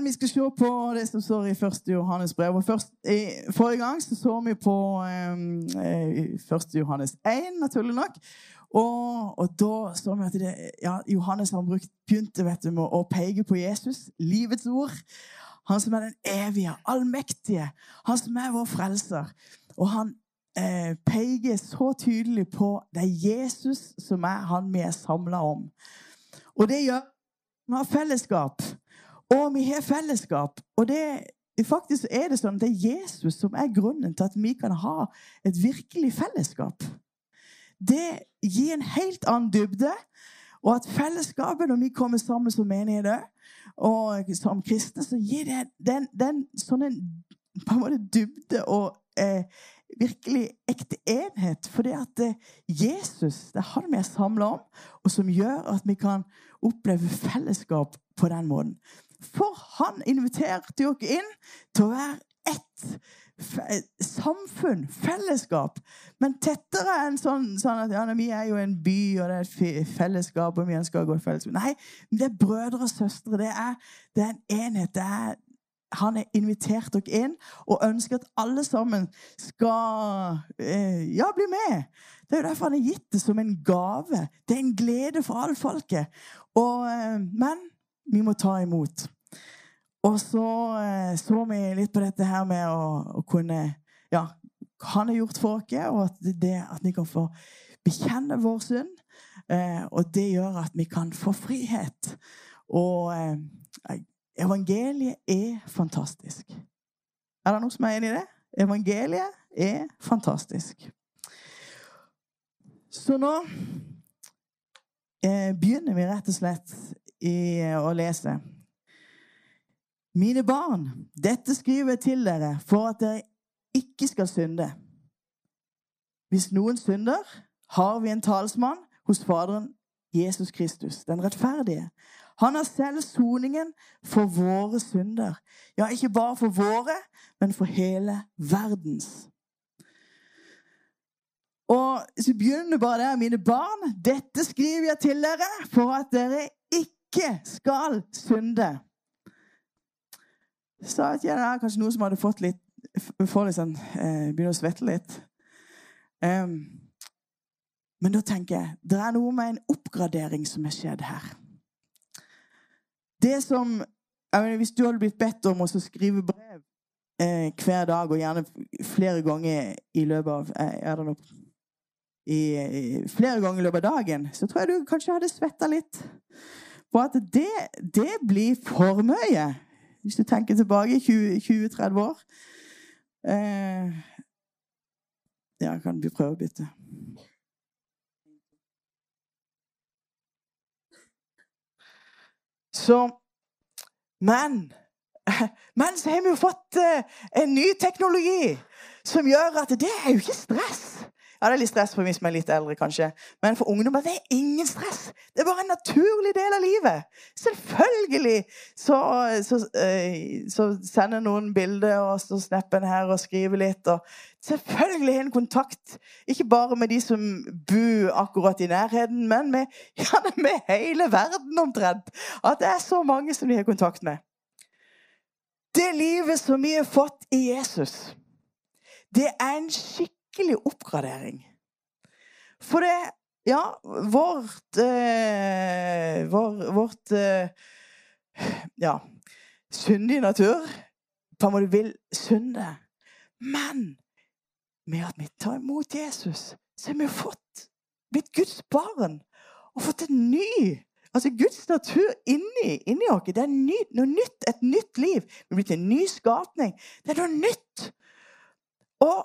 Men vi skal se på det som står i 1. Johannes brev. Og først, i, forrige gang så, så vi på eh, 1. Johannes 1, naturlig nok. Og, og da så vi at det, ja, Johannes har brukt, begynte vet du, med å peke på Jesus, livets ord. Han som er den evige, allmektige. Han som er vår frelser. Og han eh, peker så tydelig på det er Jesus som er han vi er samla om. Og det gjør vi har fellesskap. Og vi har fellesskap. Og det, faktisk er det sånn at det er Jesus som er grunnen til at vi kan ha et virkelig fellesskap. Det gir en helt annen dybde. Og at fellesskapet, når vi kommer sammen som menigheter og som kristne, så gir det den, den sånn en på en måte dybde og eh, virkelig ekte enhet. For det at eh, Jesus det er han vi er samla om, og som gjør at vi kan oppleve fellesskap på den måten. For han inviterte ikke inn til å være ett samfunn, fellesskap. Men tettere enn sånn, sånn at ja, vi er jo en by, og det er et fellesskap, og vi ønsker å gå i fellesskap. Nei, det er brødre og søstre. Det er, det er en enhet. Det er, han har invitert dere inn og ønsker at alle sammen skal eh, ja, bli med. Det er jo derfor han har gitt det som en gave. Det er en glede for alle folket. Og, eh, men vi må ta imot. Og så eh, så vi litt på dette her med å, å kunne Ja, han har gjort for oss, og at, det, at vi kan få bekjenne vår synd. Eh, og det gjør at vi kan få frihet. Og eh, evangeliet er fantastisk. Er det noen som er enig i det? Evangeliet er fantastisk. Så nå eh, begynner vi rett og slett i eh, å lese. Mine barn, dette skriver jeg til dere for at dere ikke skal synde. Hvis noen synder, har vi en talsmann hos Faderen, Jesus Kristus, den rettferdige. Han har selv soningen for våre synder. Ja, ikke bare for våre, men for hele verdens. Og så begynner bare der, mine barn. Dette skriver jeg til dere for at dere ikke skal synde. Så at det er kanskje noen som hadde fått litt får litt sånn, eh, Begynner å svette litt. Um, men da tenker jeg det er noe med en oppgradering som har skjedd her. Det som mener, Hvis du hadde blitt bedt om å skrive brev eh, hver dag, og gjerne flere ganger i løpet av eh, noe, i, i, flere ganger i løpet av dagen, så tror jeg du kanskje hadde svetta litt. På at det, det blir for mye. Hvis du tenker tilbake 20-30 år. Eh, ja, kan vi prøve å bytte? Så Men men så har vi jo fått eh, en ny teknologi som gjør at det er jo ikke stress. Ja, det er litt stress for meg som er litt eldre, kanskje. Men for ungdommer det er ingen stress. Det er bare en naturlig del av livet. Selvfølgelig så, så, uh, så sender noen bilder og så snapper en her og skriver litt. Og selvfølgelig en kontakt ikke bare med de som bor akkurat i nærheten, men med, ja, med hele verden omtrent. At det er så mange som de har kontakt med. Det livet som vi har fått i Jesus, det er en skikkelig skikkelig oppgradering. For det Ja, vårt eh, vår, Vårt eh, Ja, syndige natur på en måte vil synde. Men med at vi tar imot Jesus, så har vi fått blitt Guds barn og fått en ny Altså Guds natur inni, inni oss. Det er ny, noe nytt, et nytt liv. Vi er blitt en ny skapning. Det er noe nytt. Og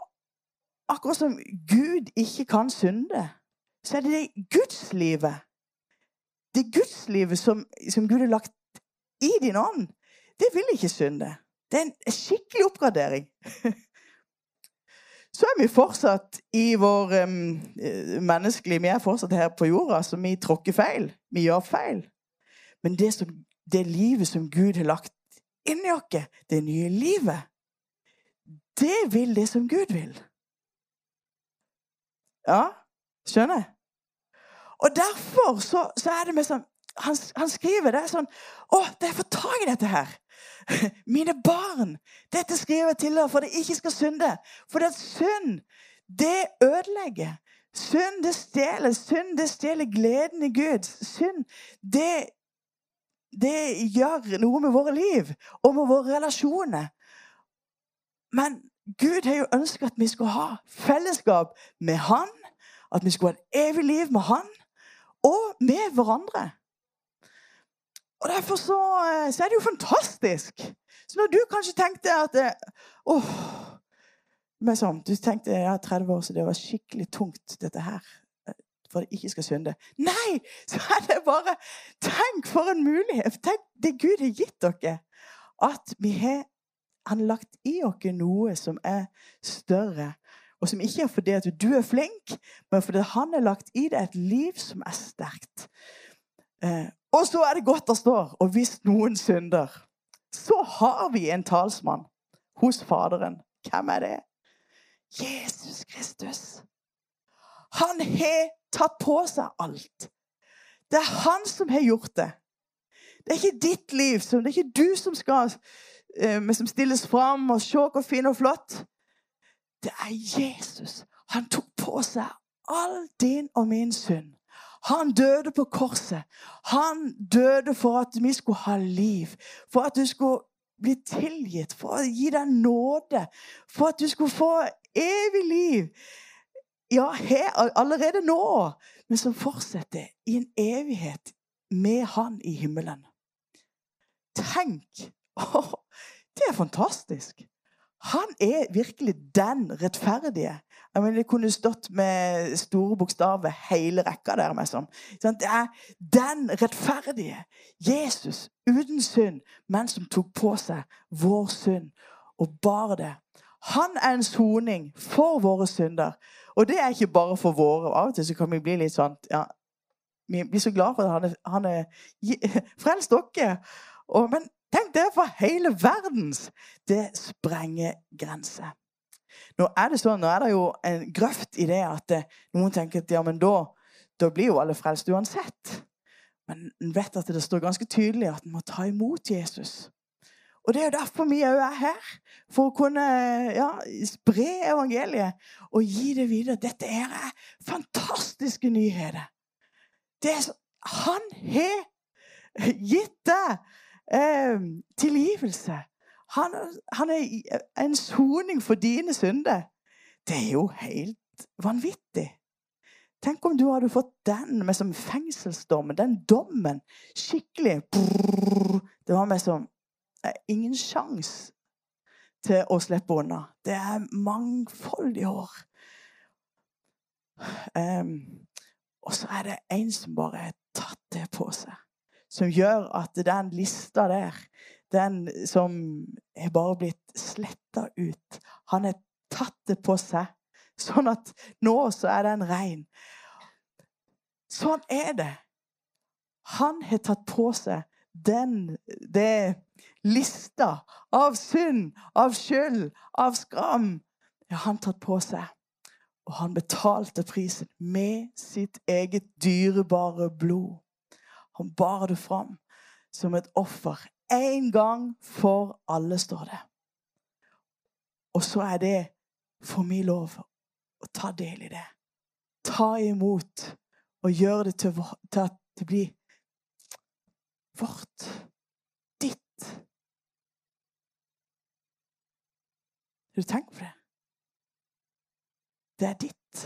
Akkurat som Gud ikke kan synde, så er det det gudslivet. Det gudslivet som, som Gud har lagt i din ånd, det vil ikke synde. Det er en skikkelig oppgradering. Så er vi fortsatt i vår um, menneskelige Vi er fortsatt her på jorda, så vi tråkker feil. Vi gjør feil. Men det, som, det livet som Gud har lagt inni oss, det nye livet, det vil det som Gud vil. Ja, skjønner? jeg. Og derfor så, så er det med sånn han, han, skriver det sånn Å, det er for tak i dette her! Mine barn, dette skriver jeg til dere for dere ikke skal synde. For det er synd, det ødelegger. Synd, det stjeler. Synd, det stjeler gleden i Gud. Synd, det, det gjør noe med våre liv og med våre relasjoner. Men Gud har jo ønsket at vi skulle ha fellesskap med Han. At vi skulle ha et evig liv med Han og med hverandre. Og Derfor så, eh, så, er det jo fantastisk. Så når du kanskje tenkte at eh, åh, men sånn, Du tenkte er 30 år, så det var skikkelig tungt, dette her. Eh, for at jeg ikke skal synde. Nei! Så er det bare Tenk for en mulighet! Tenk det Gud har gitt dere. At vi har Han lagt i oss noe som er større. Og som ikke er fordi at du er flink, men fordi han har lagt i deg et liv som er sterkt. Eh, og så er det godt det står Og hvis noen synder, så har vi en talsmann hos Faderen. Hvem er det? Jesus Kristus. Han har tatt på seg alt. Det er han som har gjort det. Det er ikke ditt liv. Det er ikke du som skal eh, som stilles fram og se hvor fin og flott. Det er Jesus. Han tok på seg all din og min synd. Han døde på korset. Han døde for at vi skulle ha liv. For at du skulle bli tilgitt. For å gi deg nåde. For at du skulle få evig liv. Ja, her, allerede nå. Men som fortsetter i en evighet med Han i himmelen. Tenk! det er fantastisk. Han er virkelig den rettferdige. Jeg mener, Det kunne stått med store bokstaver hele rekka der. Med sånn. Det er den rettferdige Jesus uten synd, men som tok på seg vår synd og bar det. Han er en soning for våre synder. Og det er ikke bare for våre. Av og til så kan vi bli litt sånn ja, Vi blir så glad for at han er, han er frelst dere. Men tenk det for hele verdens. Det sprenger grenser. Nå er det sånn, nå er det jo en grøft i det at eh, noen tenker at ja, men da, da blir jo alle frelst uansett. Men en vet at det står ganske tydelig at en må ta imot Jesus. Og Det er jo derfor vi òg er her. For å kunne ja, spre evangeliet og gi det videre. Dette er fantastiske nyheter. Er, han har gitt deg eh, tilgivelse. Han, han er en soning for dine synder. Det er jo helt vanvittig. Tenk om du hadde fått den med som fengselsdommen, den dommen, skikkelig brrr, Det var med som ingen sjanse til å slippe unna. Det er mangfoldige år. Um, og så er det en som bare har tatt det på seg. Som gjør at den lista der den som er bare blitt sletta ut. Han har tatt det på seg, sånn at nå så er den rein. Sånn er det. Han har tatt på seg den det lista av synd, av skyld, av skam. Har han tatt på seg. Og han betalte prisen med sitt eget dyrebare blod. Han bar det fram som et offer en gang for alle, står det. Og så er det for min lov å ta del i det. Ta imot og gjøre det til, til at det blir vårt. Ditt. Har du tenkt på det? Det er ditt.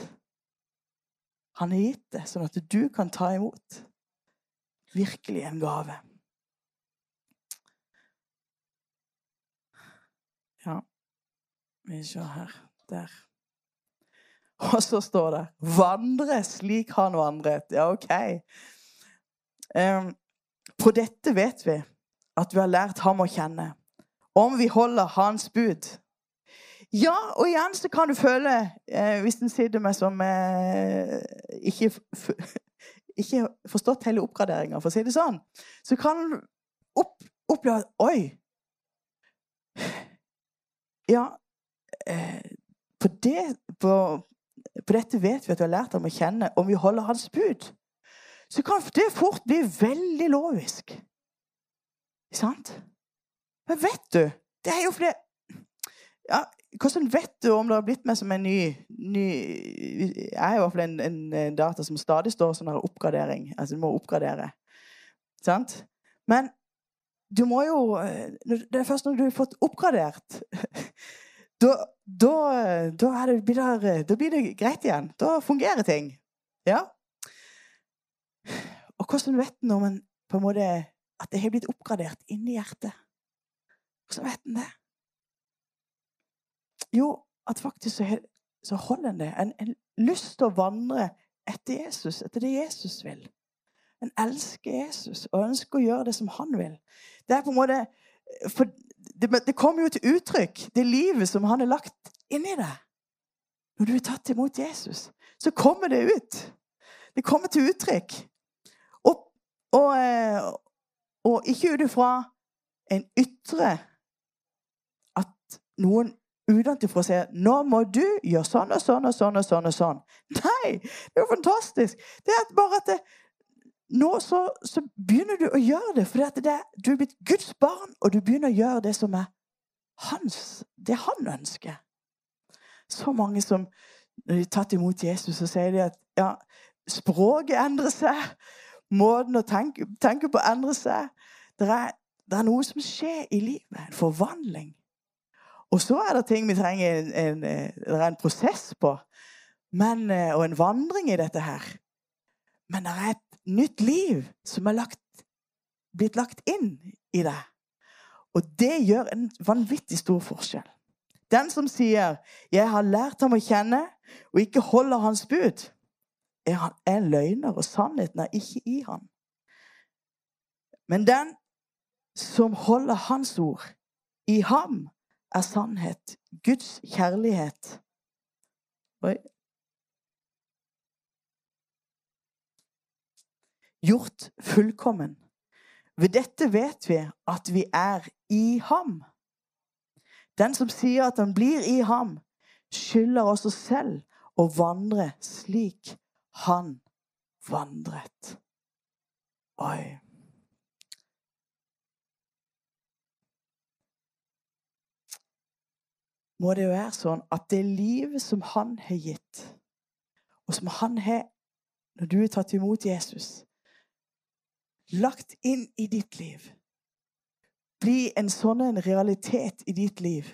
Han har gitt det, sånn at du kan ta imot. Virkelig en gave. Ja. Vi ser her. Der. Og så står det 'vandre slik han vandret'. Ja, OK. Um, på dette vet vi at vi har lært ham å kjenne. Om vi holder hans bud. Ja, og igjen så kan du føle, eh, hvis en sitter med som eh, ikke, ikke forstått hele oppgraderinga, for å si det sånn, så kan du opp, oppleve at Oi! Ja, eh, på, det, på, på, dette vet vi at vi har lært ham å kjenne. Om vi holder hans bud, så kan det fort bli veldig lovisk. Sant? Men vet du Det er jo fordi ja, Hvordan vet du om det har blitt meg som en ny, ny Jeg er i hvert fall en, en, data som stadig står sånn oppgradering. Altså du må oppgradere. Sant? Men du må jo Det er først når du har fått oppgradert da, da, da, det, da, blir det, greit igjen. Da fungerer ting. Ja? Og hvordan vet en om en på en måte at det har blitt oppgradert inni hjertet? Hvordan vet en det? Jo, at faktisk så, så holder en det. En, en lyst til å vandre etter Jesus, etter det Jesus vil. En elsker Jesus og ønsker å gjøre det som han vil. Det er på en måte for det, det kommer jo til uttrykk, det livet som han har lagt inni deg. Når du er tatt imot Jesus, så kommer det ut. Det kommer til uttrykk. Og, og, eh, og ikke ut ifra en ytre at noen utenfra sier 'Nå må du gjøre sånn og sånn og sånn og sånn.' og sånn. Nei! Det er jo fantastisk. Det er bare at det, nå så, så, begynner du å gjøre det at det, du er blitt Guds barn, og du begynner å gjøre det som er hans, det han ønsker. Så mange som når de er tatt imot Jesus, så sier de at ja, språket endrer seg. Måten å tenke, tenke på endrer seg. Det er, det er, noe som skjer i livet. En forvandling. Og så er det ting vi trenger en, en, det er en prosess på. Men, eh, og en vandring i dette her. Men det er et nytt liv som er lagt, blitt lagt inn i deg. Og det gjør en vanvittig stor forskjell. Den som sier 'Jeg har lært ham å kjenne', og ikke holder hans bud, er en løgner, og sannheten er ikke i ham. Men den som holder hans ord, i ham er sannhet, Guds kjærlighet. Oi, gjort fullkommen. Ved dette vet vi at vi er i ham. Den som sier at han blir i ham, skylder også selv å vandre slik han vandret. Oi. Må det jo være sånn at det livet som han har gitt, og som han har når du er tatt imot Jesus lagt inn i ditt liv, bli en sånn en realitet i ditt liv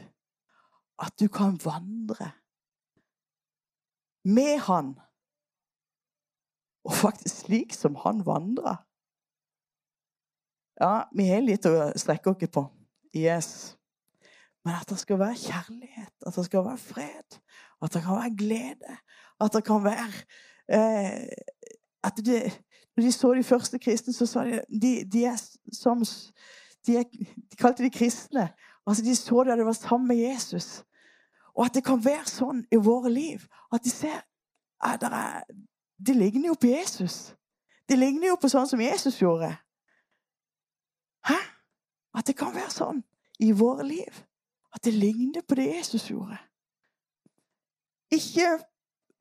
at du kan vandre med Han. Og faktisk slik som han vandra. Ja, vi har litt å strekke oss på. Yes. Men at det skal være kjærlighet, at det skal være fred, at det kan være glede, at det kan være eh, At det, når de så de første kristne, så sa de de, de er som de, er, de, kalte de kristne. Altså, De så det at det var sammen med Jesus. Og at det kan være sånn i våre liv at de ser at det, er, det ligner jo på Jesus. Det ligner jo på sånn som Jesus gjorde. Hæ? At det kan være sånn i våre liv. At det ligner på det Jesus gjorde. Ikke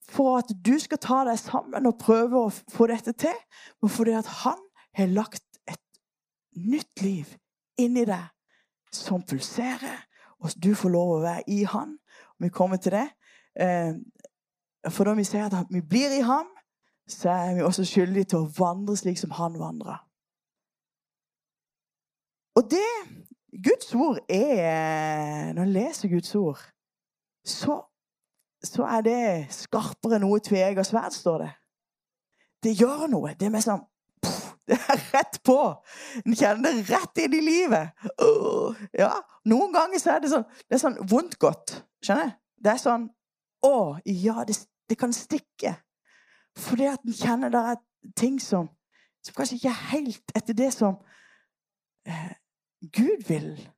for at du skal ta deg sammen og prøve å få dette til, men fordi at han har lagt et nytt liv inni deg som pulserer, og du får lov å være i han. om vi kommer til det. Eh, for når vi sier at vi blir i ham, så er vi også skyldige til å vandre slik som han vandra. Og det Guds ord er Når jeg leser Guds ord, så så er det skarpere enn noe tveegget sverd, står det. Det gjør noe. Det er mer sånn Det er rett på. En kjenner det rett inn i livet. Uh, ja. Noen ganger så er det sånn det er sånn vondt godt. Skjønner du? Det er sånn Å, ja, det, det kan stikke. Fordi at en kjenner det er ting som, som kanskje ikke er helt etter det som eh, Gud vil.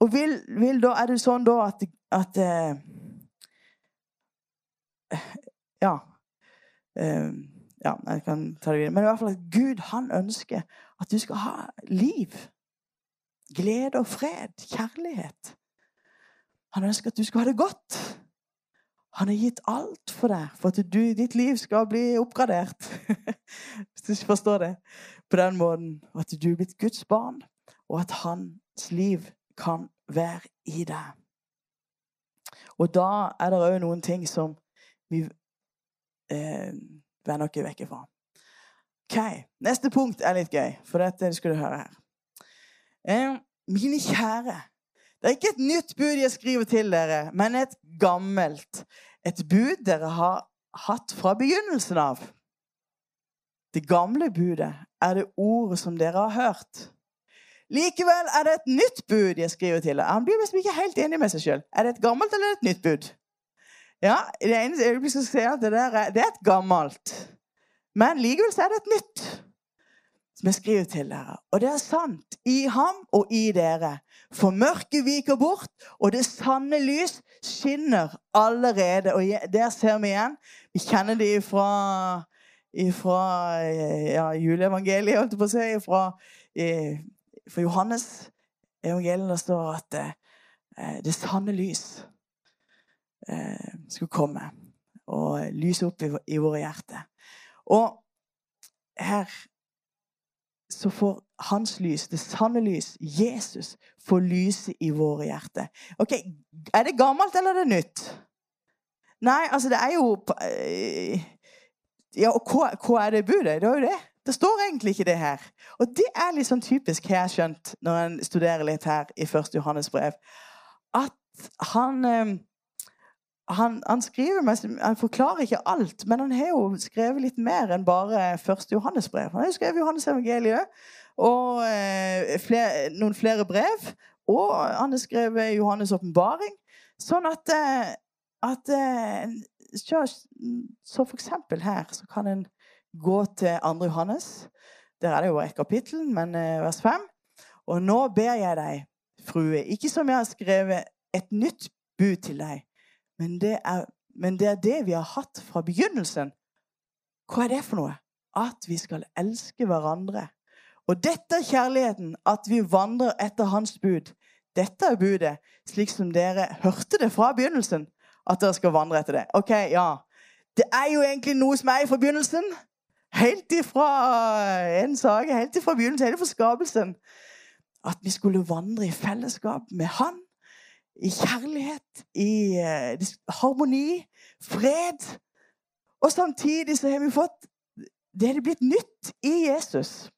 Og vil, vil da, er det sånn da at, at uh, Ja. Uh, ja, jeg kan ta det videre. Men i hvert fall at Gud han ønsker at du skal ha liv. Glede og fred. Kjærlighet. Han ønsker at du skal ha det godt. Han har gitt alt for deg for at du, ditt liv skal bli oppgradert. Hvis du ikke forstår det på den måten. At du er blitt Guds barn. og at hans liv kan være i deg. Og da er det òg noen ting som vi eh, vender oss vekk ifra. Ok, Neste punkt er litt gøy, for dette skal du høre her. Eh, mine kjære, det er ikke et nytt bud jeg skriver til dere, men et gammelt. Et bud dere har hatt fra begynnelsen av. Det gamle budet er det ordet som dere har hørt. Likevel er det et nytt bud jeg skriver til deg. Han blir liksom ikke helt enig med seg sjøl. Er det et gammelt eller et nytt bud? Ja, det ene øyeblikket skal si at det, der er, det er et gammelt. Men likevel er det et nytt som jeg skriver til dere. Og det er sant i ham og i dere. For mørket viker bort, og det sanne lys skinner allerede. Og der ser vi igjen. Vi kjenner det fra, fra ja, juleevangeliet, holdt jeg på å si. Fra, fra Johannes evangeliet Der står at eh, det sanne lys eh, skulle komme og lyse opp i, våre hjerter. Og her så får hans lys, det sanne lys, Jesus, få lyse i våre hjerter. Ok, Er det gammelt, eller er det nytt? Nei, altså, det er jo eh, Ja, og hva, hva er det budet? Det er jo det. Det står egentlig ikke det her. Og det er litt sånn typisk, har jeg skjønt, når en studerer litt her i 1. Johannes brev, at han eh, han, han, skriver, han forklarer ikke alt, men han har jo skrevet litt mer enn bare 1. Johannes-brev. Han har jo skrevet Johannes evangeliet og eh, flere, noen flere brev. Og han har skrevet Johannes' åpenbaring. Sånn at, eh, at så, for eksempel her så kan en gå til 2. Johannes. Der er det jo et kapittel, men eh, vers 5. Og nå ber jeg deg, frue, ikke som jeg har skrevet et nytt bud til deg, men det, er, men det er det vi har hatt fra begynnelsen. Hva er det for noe? At vi skal elske hverandre. Og dette er kjærligheten, at vi vandrer etter Hans bud. Dette er budet, slik som dere hørte det fra begynnelsen. At dere skal vandre etter det. Ok, ja. Det er jo egentlig noe som er i forbegynnelsen. Helt ifra en sak, helt ifra begynnelsen, helt ifra skapelsen. At vi skulle vandre i fellesskap med Han i kjærlighet, i uh, harmoni, fred. Og samtidig så har vi fått Det er blitt nytt i Jesus.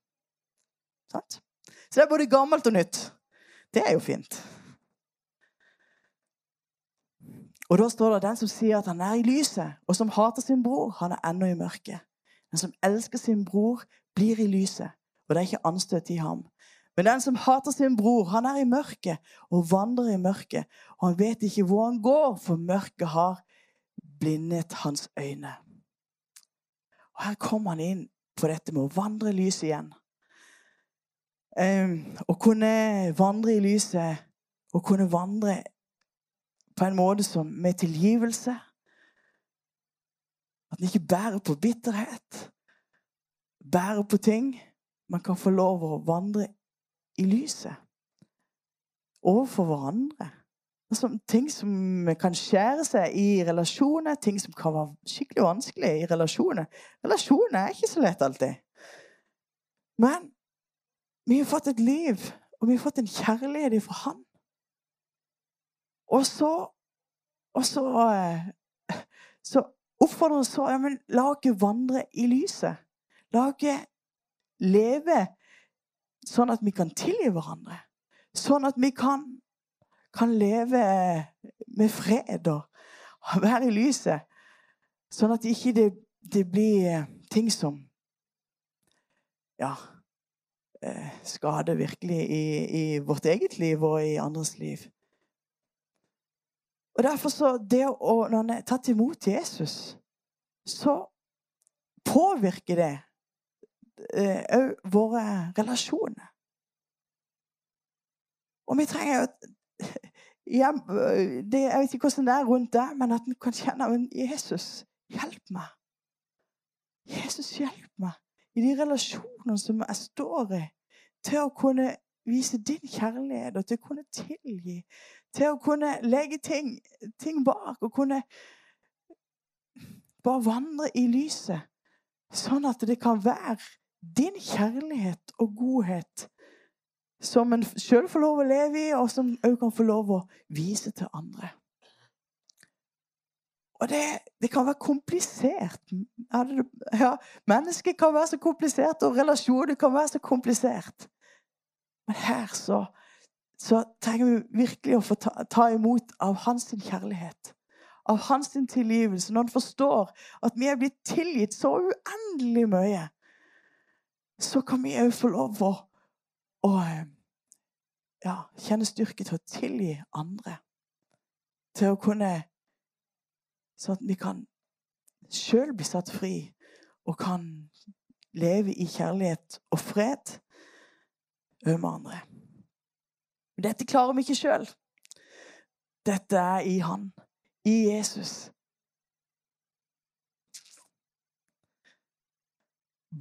Sant? Så det er både gammelt og nytt. Det er jo fint. Og da står det den som sier at han er i lyset, og som hater sin bror, han er ennå i mørket. Den som elsker sin bror, blir i lyset, og det er ikke anstøt i ham. Men den som hater sin bror, han er i mørket og vandrer i mørket. Og han vet ikke hvor han går, for mørket har blindet hans øyne. Og Her kommer han inn på dette med å vandre i lyset igjen. Um, å kunne vandre i lyset, å kunne vandre på en måte som med tilgivelse. At en ikke bærer på bitterhet, bærer på ting. Man kan få lov å vandre i lyset overfor hverandre. Altså, ting som kan skjære seg i relasjoner, ting som kan være skikkelig vanskelig i relasjoner. Relasjoner er ikke så lett alltid. Men vi har fått et liv, og vi har fått en kjærlighet fra Han. Og så Og så, eh, så oppfordrer han så ja, men La oss vandre i lyset. La oss leve Sånn at vi kan tilgi hverandre. Sånn at vi kan, kan leve med fred og være i lyset. Sånn at ikke det, det blir ting som ja, eh, skader virkelig i, i, vårt eget liv og i andres liv. Og derfor så, det å, Når en er tatt imot Jesus, så påvirker det òg eh, våre relasjoner. Og vi trenger jo ja, det, Jeg vet ikke hvordan det er rundt deg, men at en kan kjenne men Jesus, hjelp meg. Jesus, hjelp meg i de relasjonene som jeg står i, til å kunne vise din kjærlighet og til å kunne tilgi. Til å kunne legge ting, ting bak og kunne bare vandre i lyset. Sånn at det kan være din kjærlighet og godhet som en sjøl får lov å leve i, og som òg kan få lov å vise til andre. Og det, det kan være komplisert. Ja, mennesket kan være så komplisert, og relasjoner kan være så komplisert. Men her så, så trenger vi virkelig å få ta, ta imot av hans kjærlighet. Av hans tilgivelse. Når han forstår at vi er blitt tilgitt så uendelig mye, så kan vi òg få lov å, å ja, kjenne styrke til å tilgi andre. Til å kunne Sånn at vi kan sjøl bli satt fri og kan leve i kjærlighet og fred med andre. Men dette klarer vi ikke sjøl. Dette er i Han, i Jesus.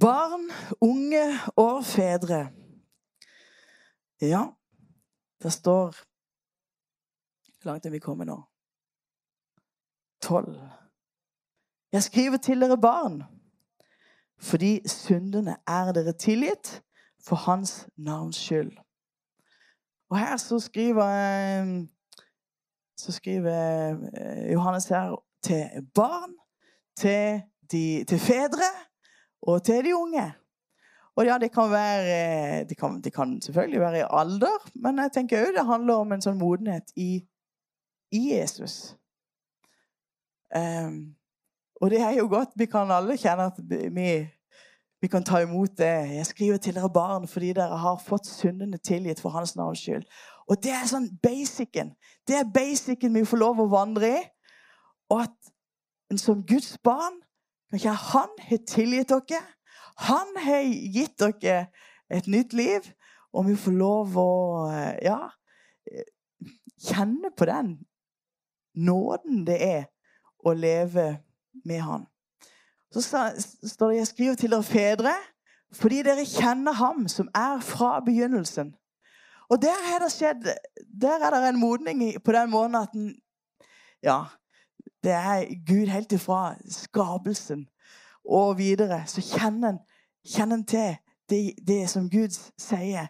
Barn, unge og fedre. Ja, det står Hvor langt er vi kommet nå? Tolv. Jeg skriver til dere barn, fordi syndene er dere tilgitt for hans navns skyld. Og her så skriver, så skriver eh, Johannes her til barn, til, de, til fedre og til de unge. Og ja, det kan være det kan, det kan, selvfølgelig være i alder, men jeg tenker òg det handler om en sånn modenhet i, i Jesus. Um, og det er jo godt. Vi kan alle kjenne at vi vi kan ta imot det. Jeg skriver til dere barn fordi dere har fått syndene tilgitt for hans navns skyld. Og det er sånn basicen. Det er basicen vi får lov å vandre i. Og at som Guds barn kan ikke Han har tilgitt dere. Han har gitt dere et nytt liv. Og vi får lov å ja, kjenne på den nåden det er å leve med Han. Så står det jeg skriver til dere fedre fordi dere kjenner ham som er fra begynnelsen. Og der det skjedd Der er det en modning på den måten at den, Ja, det er Gud helt ifra skapelsen og videre. Så kjenner en, kjenner en til det, det, som Gud sier.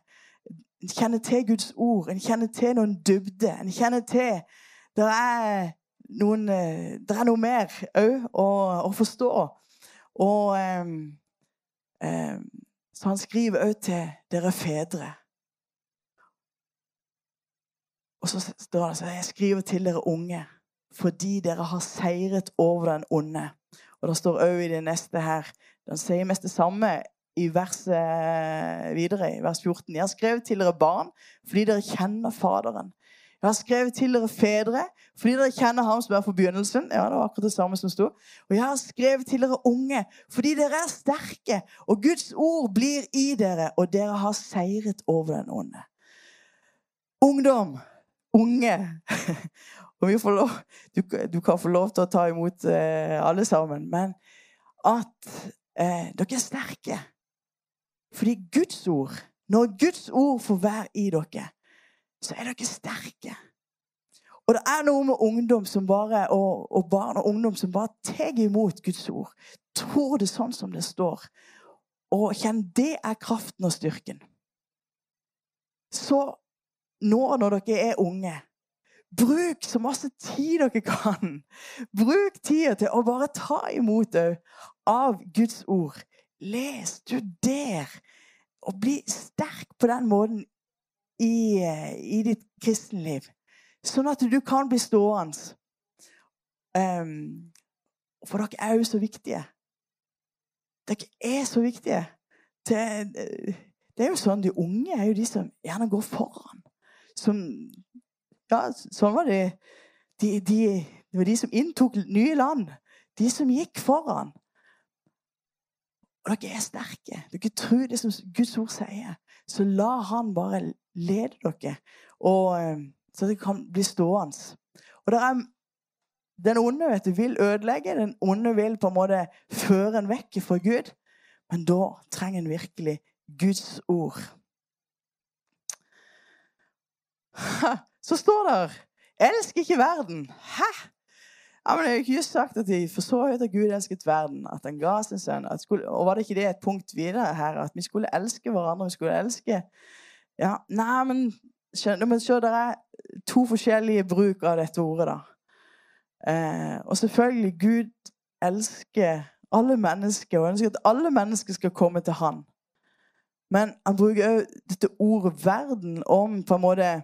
En kjenner til Guds ord. En kjenner til noen dybde. En kjenner til Det er, noen, det er noe mer òg å, å forstå. Og eh, eh, Så han skriver òg til dere fedre. Og så står det så jeg skriver til dere unge fordi dere har seiret over den onde. Og det står òg i det neste her Den sier mest det samme i verset videre, i vers 14. Jeg har skrevet til dere barn fordi dere kjenner Faderen. Jeg har skrevet til dere fedre fordi dere kjenner ham som er for begynnelsen. Ja, det var akkurat det samme som sto. Og jeg har skrevet til dere unge fordi dere er sterke, og Guds ord blir i dere, og dere har seiret over den onde. Ungdom, unge og lov, du, du, kan få lov til å ta imot eh, alle sammen, men at eh, dere er sterke. Fordi Guds ord, når Guds ord får være i dere, så er dere sterke. Og det er noe med ungdom som bare, og, og barn og ungdom som bare tar imot Guds ord. Tror det sånn som det står. Og kjenn det er kraften og styrken. Så nå når dere er unge, bruk så masse tid dere kan. Bruk tida til å bare ta imot òg av Guds ord. Les, studer, og bli sterk på den måten i, i ditt kristenliv. Sånn at du kan bli stående. Um, for dere er jo så viktige. Dere er så viktige. Det, det, er jo sånn, De unge er jo de som gjerne går foran. Som, ja, sånn var det. De, de, det var de som inntok nye land. De som gikk foran. Og dere er sterke. Dere tror det som Guds ord sier. Så la han bare lede dere. Og så det kan bli stående. Og er, Den onde vet du, vil ødelegge. Den onde vil på en måte føre en vekk fra Gud. Men da trenger en virkelig Guds ord. Så står det 'Elsk ikke verden'. Hæ? Ja, men Det er ikke just sagt at de for så høyt at Gud elsket verden, at han ga sin sønn. Skulle, og var det ikke det et punkt videre her? At vi skulle elske hverandre, vi skulle elske Ja, nei, men skjønner, men se, det er to forskjellige bruk av dette ordet, da. Eh, og selvfølgelig, Gud elsker alle mennesker og ønsker at alle mennesker skal komme til Han. Men han bruker òg dette ordet 'verden' om på en måte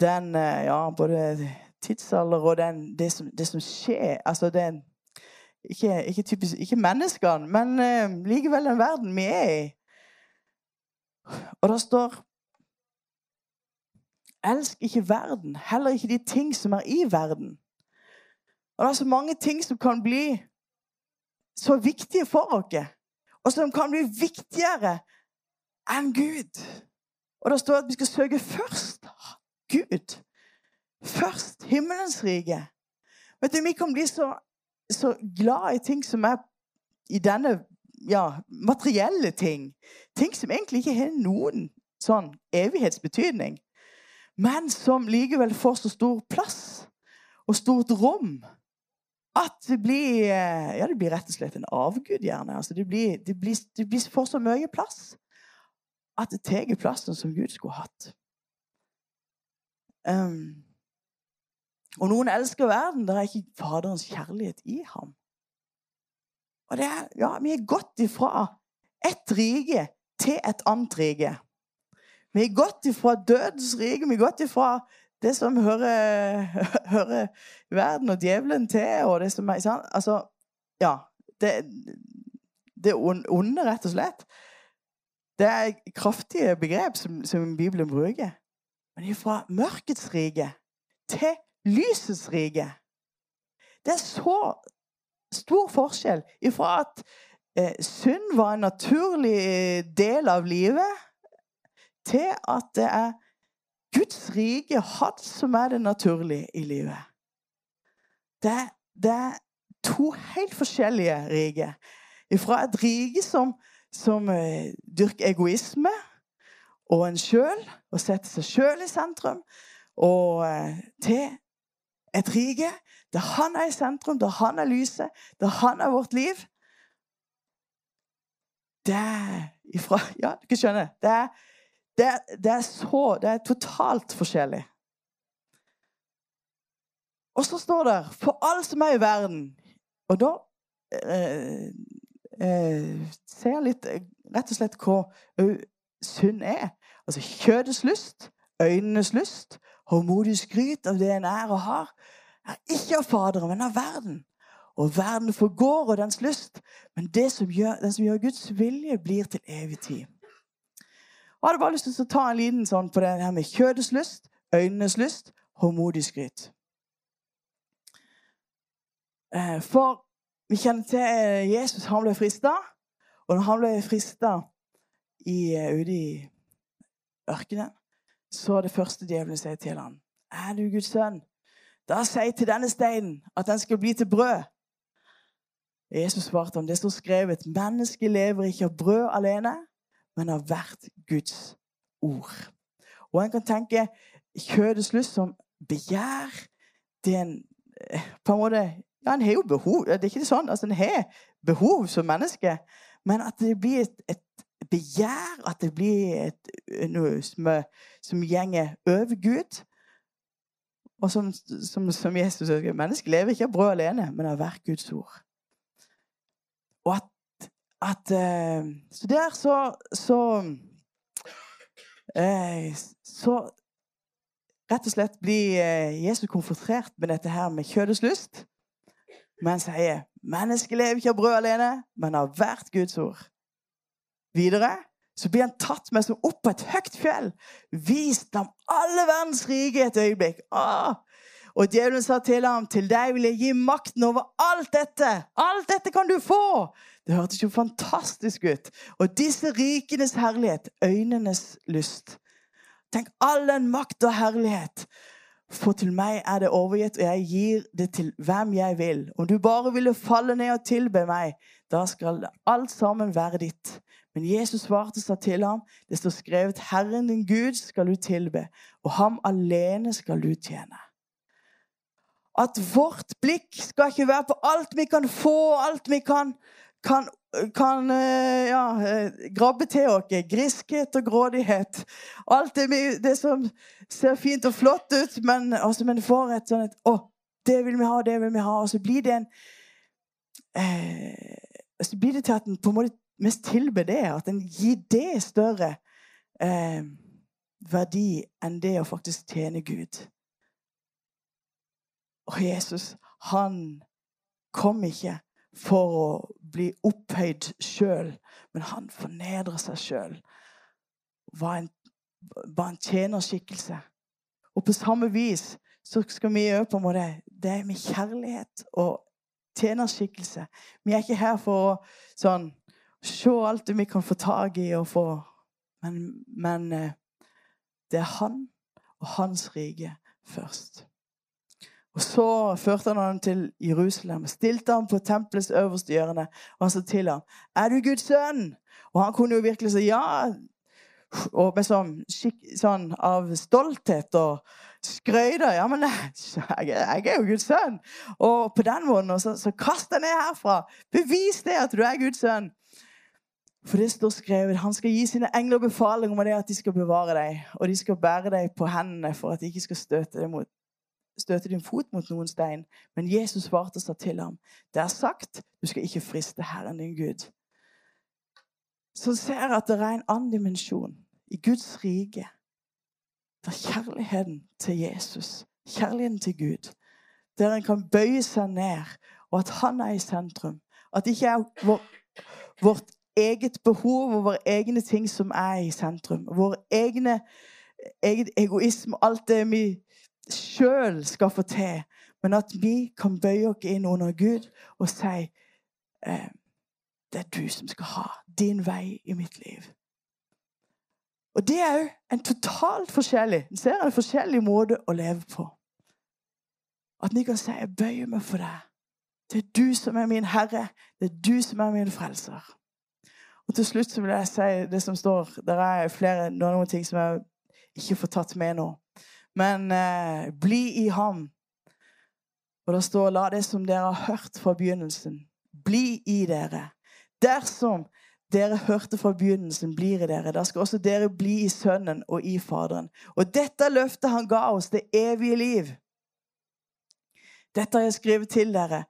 den eh, Ja, både tidsalder og den, det, som, det, som, skjer Altså den Ikke, ikke, typisk, ikke menneskene, men uh, likevel den verden vi er i. Og det står Elsk ikke verden, heller ikke de ting som er i verden. Og det er så mange ting som kan bli så viktige for oss, og som kan bli viktigere enn Gud. Og det står at vi skal søke først Gud. Først himmelens rike. Vet du, Vi kan bli så, så glad i ting som er i denne ja, materielle ting. Ting som egentlig ikke har noen sånn evighetsbetydning. Men som likevel får så stor plass og stort rom at det blir ja, det blir rett og slett en avgud, gjerne. Altså, det, blir, det, blir, det blir får så mye plass at det tar plassen som Gud skulle hatt. Um, og noen elsker verden. Det er ikke Faderens kjærlighet i ham. Og det er, ja, Vi er gått ifra ett rike til et annet rike. Vi er gått ifra dødens rike, vi er gått ifra det som hører, hører verden og djevelen til, og det som er? Altså, ja. Det, det onde, rett og slett. Det er kraftige begrep som, som Bibelen bruker. Men fra mørkets rike til lysets rike. Det er så stor forskjell ifra at eh, synd var en naturlig del av livet, til at det er Guds rike, hatt som er det naturlige i livet. Det, det er to helt forskjellige riker. Fra et rike som som eh, dyrker egoisme og en sjøl, og setter seg sjøl i sentrum, og eh, til et rike der han er i sentrum, der han er lyset, der han er vårt liv. Det er ifra Ja, du kan skjønne. Det er, det det er så Det er totalt forskjellig. Og så står det 'for alt som er i verden'. Og da eh, eh, ser litt eh, rett og slett hva synd er. Altså kjødets lyst, øynenes lyst, håndmodig skryt av det en er og har, er ikke av Faderen, men av verden. Og verden forgår, og dens lyst. Men det som gjør, den som gjør Guds vilje, blir til evig tid. Og Jeg hadde bare lyst til å ta en liten sånn på det her med kjødets lyst, øynenes lyst, håndmodig skryt. Eh, for vi kjenner til eh, Jesus. Han ble frista. Og når han ble frista eh, ute i ørkenen, så det første djevelen sier til ham, 'Er du Guds sønn?' Da sier til denne steinen at den skal bli til brød. Jesus svarte om det står skrevet, 'Mennesket lever ikke av brød alene, men av hvert Guds ord'. Og en kan tenke kjødets lyst som begjær. Det er en, eh, på en måte ja, en har jo behov. Det er ikke sånn. Altså, en har behov som menneske. Men at det blir et, et begjær, at det blir et, noe som, som gjenger over Gud. Og som, som, som Jesus sier, mennesket lever ikke av brød alene, men av hvert Guds ord. Og at, at Så der så Så, så rett og slett blir Jesus konfrontert med dette her med kjødets lyst men sier mennesket lever ikke av brød alene, men av hvert Guds ord. Videre så blir han tatt med som opp på et høyt fjell, vist ham alle verdens rike et øyeblikk. Åh. Og djevelen sa til ham, 'Til deg vil jeg gi makten over alt dette.' 'Alt dette kan du få!' Det hørtes jo fantastisk ut. Og disse rikenes herlighet, øynenes lyst. Tenk all den makt og herlighet for til meg er det overgitt, og jeg gir det til hvem jeg vil. Om du bare ville falle ned og tilbe meg, da skal alt sammen være ditt. Men Jesus svarte seg til ham, det står skrevet, Herren din Gud skal du tilbe, og ham alene skal du tjene. At vårt blikk skal ikke være på alt vi kan få, alt vi kan kan, kan eh, ja, eh, grabbe til oss griskhet og grådighet. Alt det, det, som ser fint og flott ut, men, altså, men får et sånt Å, det vil vi ha, det vil vi ha. Og så blir det en eh, Så blir det til at en på en måte mest tilber det. At en gir det større eh, verdi enn det å faktisk tjene Gud. Og Jesus, han kom ikke for å bli opphøyd sjøl, men han fornedrer seg sjøl. Var, var en tjenerskikkelse. Og på samme vis så skal vi gjøre på en måte det er med kjærlighet og tjenerskikkelse. Vi er ikke her for å sånn, se alt det vi kan få tak i og få Men, men eh, det er han og hans rike først. Og Så førte han ham til Jerusalem, stilte ham på tempelets øverste hjørne og han sa til ham, 'Er du Guds sønn?' Og han kunne jo virkelig si ja. Og med sånn, sånn av stolthet og skrøyter. 'Ja, men jeg, jeg, er jo Guds sønn.' Og på den måten så, så kast deg ned herfra. Bevis det at du er Guds sønn. For det står skrevet han skal gi sine engler befaling om det at de skal bevare deg. Og de skal bære deg på hendene for at de ikke skal støte deg mot støte din fot mot noen stein. Men Jesus svarte seg til ham. Det er sagt, du skal ikke friste Herren din Gud. Så ser jeg at det er en annen dimensjon i Guds rike. Det er kjærligheten til Jesus, kjærligheten til Gud. Der en kan bøye seg ned, og at han er i sentrum. At det ikke er vår, vårt eget behov og våre egne ting som er i sentrum. Vår egne, eget egoisme, alt det vi sjøl skal få til, men at vi kan bøye oss inn under Gud og si eh, det er du som skal ha din vei i mitt liv. Og det er òg en totalt forskjellig en ser en forskjellig måte å leve på. At vi kan si 'Jeg bøyer meg for deg'. Det er du som er min Herre. Det er du som er min frelser. Og til slutt vil jeg si det som står Det er flere, noen ting som jeg ikke får tatt med nå. Men eh, bli i ham. Og det står 'la det som dere har hørt fra begynnelsen, bli i dere'. Dersom dere hørte fra begynnelsen, blir i dere. Da skal også dere bli i Sønnen og i Faderen. Og dette løftet han ga oss, det evige liv. Dette har jeg skrevet til dere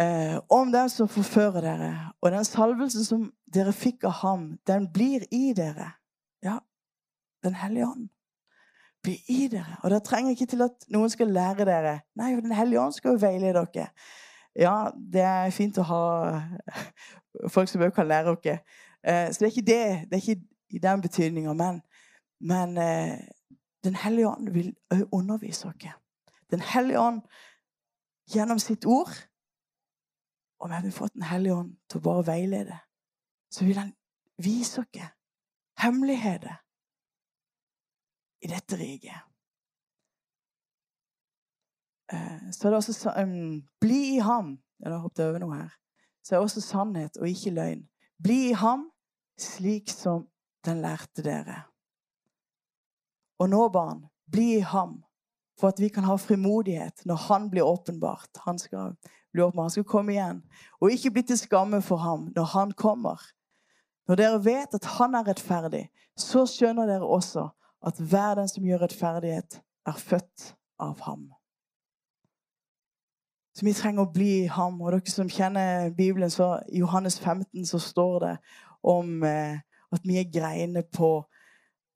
eh, om den som forfører dere. Og den salvelsen som dere fikk av ham, den blir i dere. Ja, Den hellige ånd blir i dere. Og dere trenger ikke til at noen skal lære dere. Nei, Den hellige ånd skal jo veilede dere. Ja, det er fint å ha folk som kan lære dere. Eh, så det er ikke det. Det er ikke i den betydninga. Men, men eh, Den hellige ånd vil òg undervise dere. Den hellige ånd gjennom sitt ord. Og vi har fått Den hellige ånd til å bare veilede. Så vil han vise dere hemmeligheter i dette riket. Eh, så er det også um, Bli i ham. Jeg har hoppet over noe her. Så er det også sannhet og ikke løgn. Bli i ham slik som den lærte dere. Og nå, barn, bli i ham for at vi kan ha frimodighet når han blir åpenbart. Han skal bli åpenbart, han skal komme igjen. Og ikke bli til skamme for ham når han kommer. Når dere vet at han er rettferdig, så skjønner dere også at hver den som gjør rettferdighet, er født av ham. Så vi trenger å bli ham. Og dere som kjenner Bibelen, så i Johannes 15 så står det om eh, at vi er greiner på,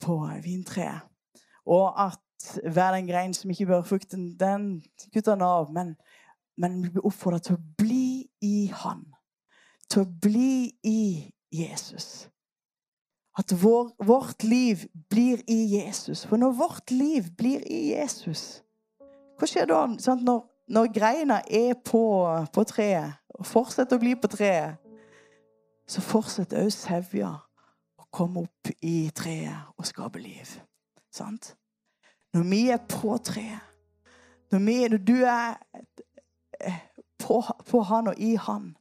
på vintreet. Og at hver den grein som ikke bør frukten, den kutter han av. Men, men vi blir oppfordret til å bli i Han. Til å bli i Jesus. At vår, vårt liv blir i Jesus. For når vårt liv blir i Jesus, hva skjer da sant? Når, når greina er på, på, treet, og fortsetter å bli på treet, så fortsetter òg sevja å komme opp i treet og skape liv. Sant? Når vi er på treet, når, vi, når du er på, på han og i han,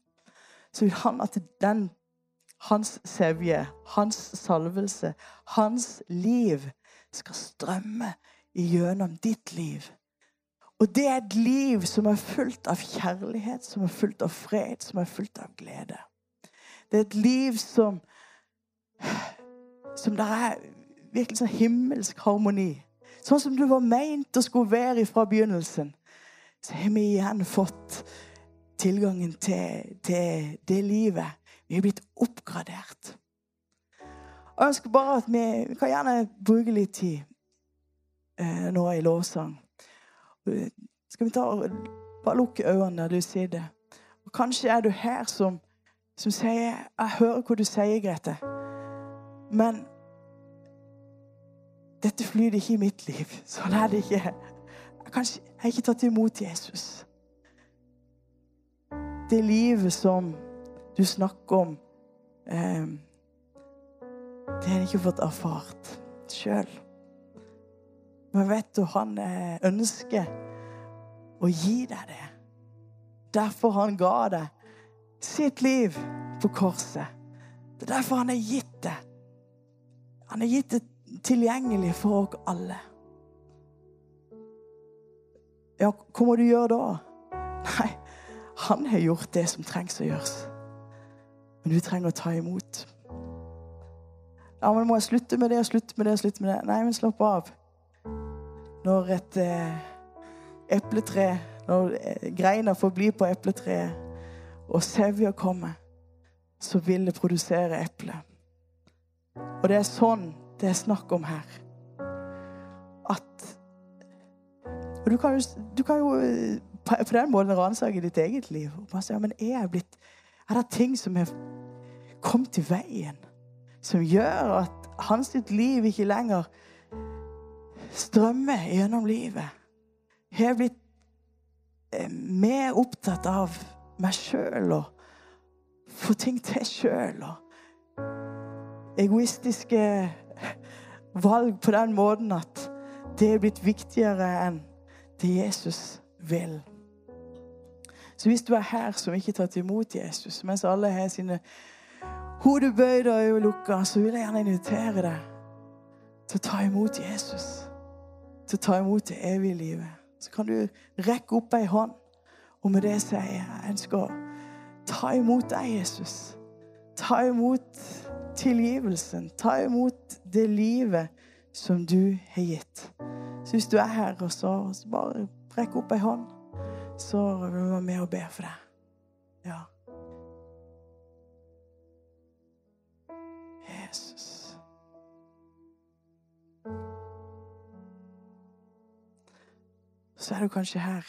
så vil han at den hans sevje, hans salvelse, hans liv skal strømme gjennom ditt liv. Og det er et liv som er fullt av kjærlighet, som er fullt av fred, som er fullt av glede. Det er et liv som Som der er virkelig sånn himmelsk harmoni. Sånn som du var meint å skulle være fra begynnelsen. Så har vi igjen fått tilgangen til, til det livet. Vi er blitt oppgradert. Og jeg ønsker bare at vi, vi kan gjerne bruke litt tid eh, nå i lovsang. Skal vi ta bare lukke øynene der du sitter? Og kanskje er du her som, som sier Jeg hører hva du sier, Grete. Men dette flyter ikke i mitt liv. Sånn er det ikke. Kanskje, jeg har ikke tatt imot Jesus. Det livet som du snakker om, eh, det har jeg ikke fått erfart sjøl. Men vet du, han eh, ønsker å gi deg det. Derfor han ga deg sitt liv på korset. Det er derfor han har gitt det. Han har gitt det tilgjengelig for oss alle. Ja, hva må du gjøre da? Nei, han har gjort det som trengs å gjøres. Men du trenger å ta imot. Ja, men må jeg slutte med det og slutte med det og slutte med det? Nei, men slapp av når et eh, epletre Når eh, greina får bli på epletreet, og sevja kommer, så vil det produsere eple. Og det er sånn det er snakk om her. At Og du kan jo, du kan jo eh, på den måten ransake ditt eget liv. Og bare si, ja, men er jeg blitt Er det ting som har kommet i veien, som gjør at hans liv ikke lenger strømmer gjennom livet. Jeg har blitt eh, mer opptatt av meg sjøl og få ting til sjøl. Og egoistiske valg på den måten at det er blitt viktigere enn det Jesus vil. Så hvis du er her som ikke har tatt imot Jesus, mens alle har sine hodebøyd og øyne lukka, så vil jeg gjerne invitere deg til å ta imot Jesus til å ta imot det evige livet. Så kan du rekke opp ei hånd, og med det sier jeg jeg ønsker å ta imot deg, Jesus. Ta imot tilgivelsen. Ta imot det livet som du har gitt. Så hvis du er her, og så, så bare rekk opp ei hånd, så vil vi være med og be for deg. Ja. så er du kanskje her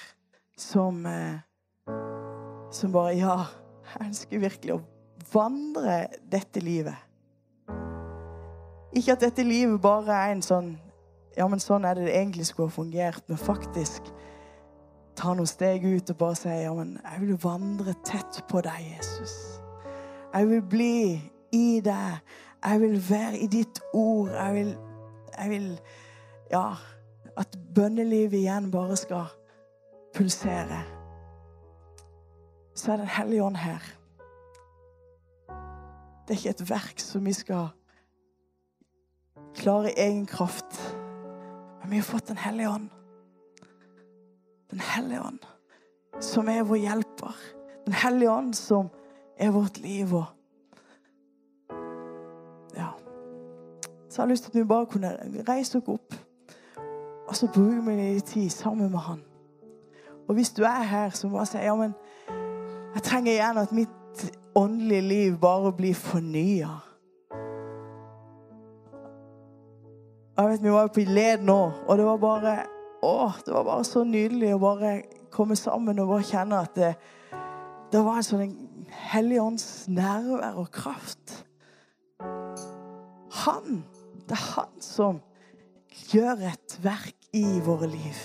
som eh, Som bare Ja, jeg ønsker virkelig å vandre dette livet. Ikke at dette livet bare er en sånn Ja, men sånn er det det egentlig skulle ha fungert. Men faktisk ta noen steg ut og bare si ja, men jeg vil vandre tett på deg, Jesus. Jeg vil bli i deg. Jeg vil være i ditt ord. Jeg vil, jeg vil Ja at bønnelivet igjen bare skal pulsere, så er Den hellige ånd her. Det er ikke et verk som vi skal klare i egen kraft. Men vi har fått Den hellige ånd. Den hellige ånd, som er vår hjelper. Den hellige ånd, som er vårt liv. Og ja. Så jeg har lyst til at vi bare kunne reise oss opp. Og så bruker vi litt tid sammen med han. Og hvis du er her så bare si ja, men jeg trenger gjerne at mitt åndelige liv bare blir fornya. Jeg vet, Vi var på led nå, og det var bare å, det var bare så nydelig å bare komme sammen og bare kjenne at det, det var en sånn Hellig ånds nærvær og kraft. Han, det er han som gjør et verk i våre liv.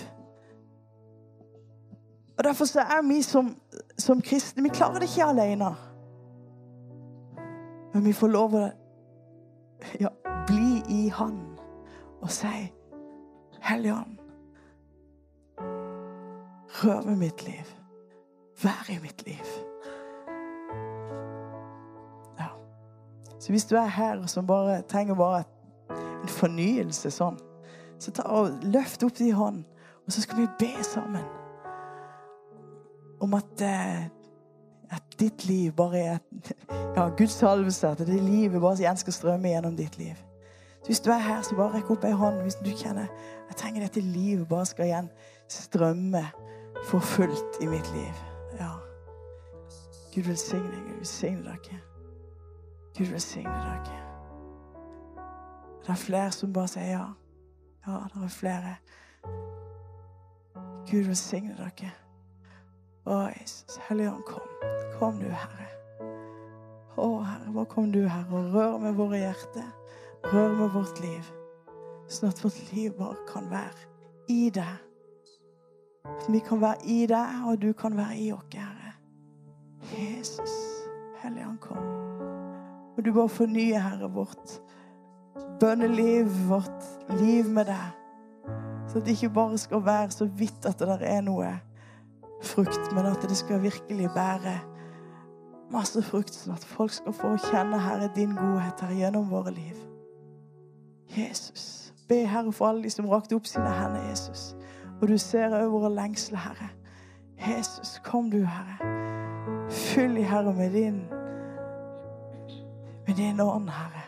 Og Derfor så er vi som, som kristne Vi klarer det ikke alene. Men vi får lov å ja, bli i Han og si Hellige Ånd, rør ved mitt liv. Vær i mitt liv. Ja. Så hvis du er her som bare trenger bare en fornyelse sånn så ta og løft opp din hånd Og så skal vi be sammen om at, eh, at ditt liv bare er ja, Guds salvelse, at det livet bare igjen skal strømme gjennom ditt liv. Hvis du er her, så bare rekk opp ei hånd hvis du kjenner jeg trenger dette livet bare skal igjen strømme for fullt i mitt liv. Ja. Gud velsigne deg. Gud velsigne dere. Gud velsigne dere. Det er flere som bare sier ja. Ja, det er flere. Gud velsigne dere. Å, Jesus. Helligånd, kom. Kom du, Herre. Å, Herre, bare kom du, Herre, og rør med våre hjerter. Rør med vårt liv. Sånn at vårt liv bare kan være i deg. At vi kan være i deg, og du kan være i oss, Herre. Jesus, Helligånd, kom. Og du bare fornyer, Herre, vårt bønneliv, vårt liv med deg. Så at det ikke bare skal være så vidt at det der er noe frukt, men at det skal virkelig bære masse frukt, sånn at folk skal få kjenne, Herre, din godhet her gjennom våre liv. Jesus. Be, Herre, for alle de som rakte opp sine hender, Jesus. Og du ser over våre lengsler, Herre. Jesus, kom du, Herre. Fyll i, Herre, med din med din ånd, Herre.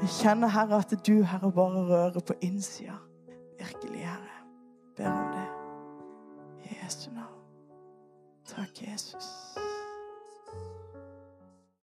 Jeg kjenner, Herre, at du, Herre, bare rører på innsida. Virkelig, Herre. Ber om det. I Jesu navn. Takk, Jesus.